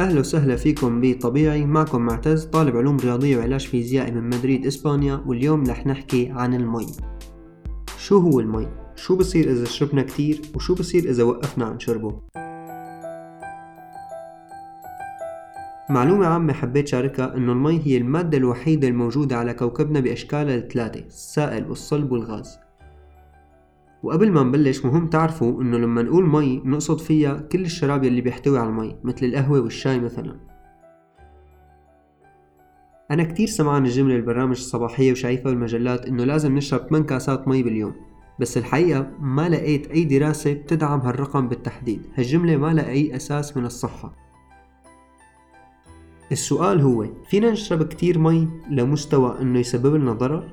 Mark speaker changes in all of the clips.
Speaker 1: أهلا وسهلا فيكم بطبيعي. معكم معتز طالب علوم رياضية وعلاج فيزيائي من مدريد إسبانيا. واليوم رح نحكي عن المي. شو هو المي؟ شو بصير إذا شربنا كتير؟ وشو بصير إذا وقفنا عن شربه؟ معلومة عامة حبيت شاركها إنه المي هي المادة الوحيدة الموجودة على كوكبنا بأشكالها الثلاثة السائل والصلب والغاز. وقبل ما نبلش مهم تعرفوا إنه لما نقول مي نقصد فيها كل الشراب يلي بيحتوي على المي مثل القهوة والشاي مثلا. أنا كتير سمعان الجملة البرامج الصباحية وشايفها بالمجلات إنه لازم نشرب 8 كاسات مي باليوم. بس الحقيقة ما لقيت أي دراسة بتدعم هالرقم بالتحديد. هالجملة ما لها أي أساس من الصحة. السؤال هو فينا نشرب كتير مي لمستوى إنه يسبب لنا ضرر؟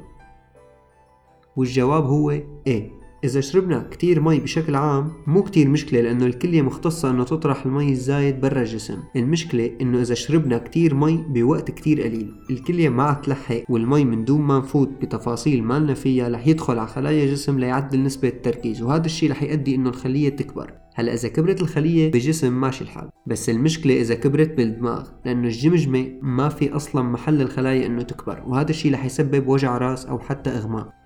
Speaker 1: والجواب هو إيه. إذا شربنا كتير مي بشكل عام مو كتير مشكلة لأنه الكلية مختصة إنه تطرح المي الزايد برا الجسم. المشكلة إنه إذا شربنا كتير مي بوقت كتير قليل. الكلية ما تلحق والمي من دون ما نفوت بتفاصيل مالنا فيها رح يدخل على خلايا الجسم ليعدل نسبة التركيز وهذا الشي رح يؤدي إنه الخلية تكبر. هلأ إذا كبرت الخلية بجسم ماشي الحال. بس المشكلة إذا كبرت بالدماغ لأنه الجمجمة ما في أصلا محل الخلايا إنه تكبر وهذا الشيء رح يسبب وجع رأس أو حتى إغماء.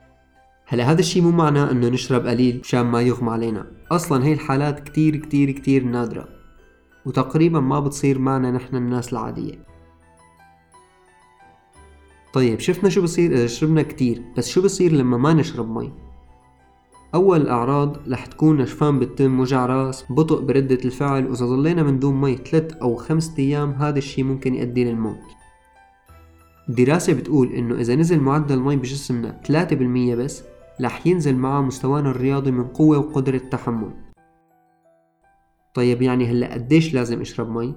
Speaker 1: هلا هذا الشيء مو معناه إنه نشرب قليل مشان ما يغمى علينا. أصلا هي الحالات كتير كتير كتير نادرة. وتقريبا ما بتصير معنا نحن الناس العادية. طيب شفنا شو بصير؟ اذا شربنا كتير. بس شو بصير لما ما نشرب مي؟ أول الأعراض رح تكون نشفان بالتم وجع راس بطء بردة الفعل. وإذا ضلينا من دون مي 3 أو 5 أيام هذا الشي ممكن يؤدي للموت. دراسة بتقول إنه إذا نزل معدل المي بجسمنا 3% بس رح ينزل معه مستوانا الرياضي من قوة وقدرة تحمل طيب يعني هلأ قديش لازم اشرب مي؟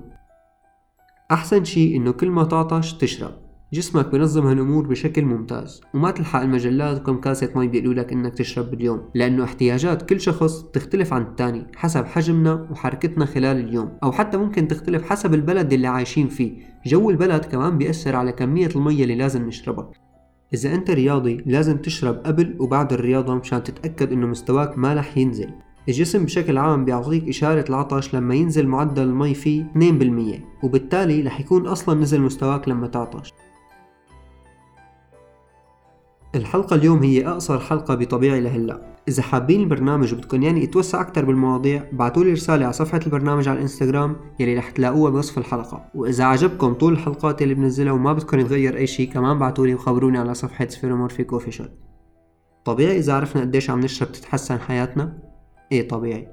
Speaker 1: أحسن شي إنه كل ما تعطش تشرب. جسمك بنظم هالأمور بشكل ممتاز وما تلحق المجلات وكم كاسة مي بيقولوا لك إنك تشرب باليوم لأنه احتياجات كل شخص تختلف عن الثاني حسب حجمنا وحركتنا خلال اليوم أو حتى ممكن تختلف حسب البلد اللي عايشين فيه. جو البلد كمان بيأثر على كمية المية اللي لازم نشربها. إذا أنت رياضي لازم تشرب قبل وبعد الرياضة مشان تتأكد إنه مستواك ما رح ينزل. الجسم بشكل عام بيعطيك إشارة العطش لما ينزل معدل المي فيه 2% وبالتالي رح يكون أصلا نزل مستواك لما تعطش. الحلقة اليوم هي أقصر حلقة بطبيعي لهلا إذا حابين البرنامج وبدكم يعني يتوسع أكثر بالمواضيع بعتولي رسالة على صفحة البرنامج على الإنستغرام يلي رح تلاقوها بوصف الحلقة. وإذا عجبكم طول الحلقات اللي بنزلها وما بدكم يتغير أي شيء كمان بعتولي وخبروني على صفحة سفيرومورفيك official طبيعي إذا عرفنا قديش عم نشرب تتحسن حياتنا؟ إيه طبيعي.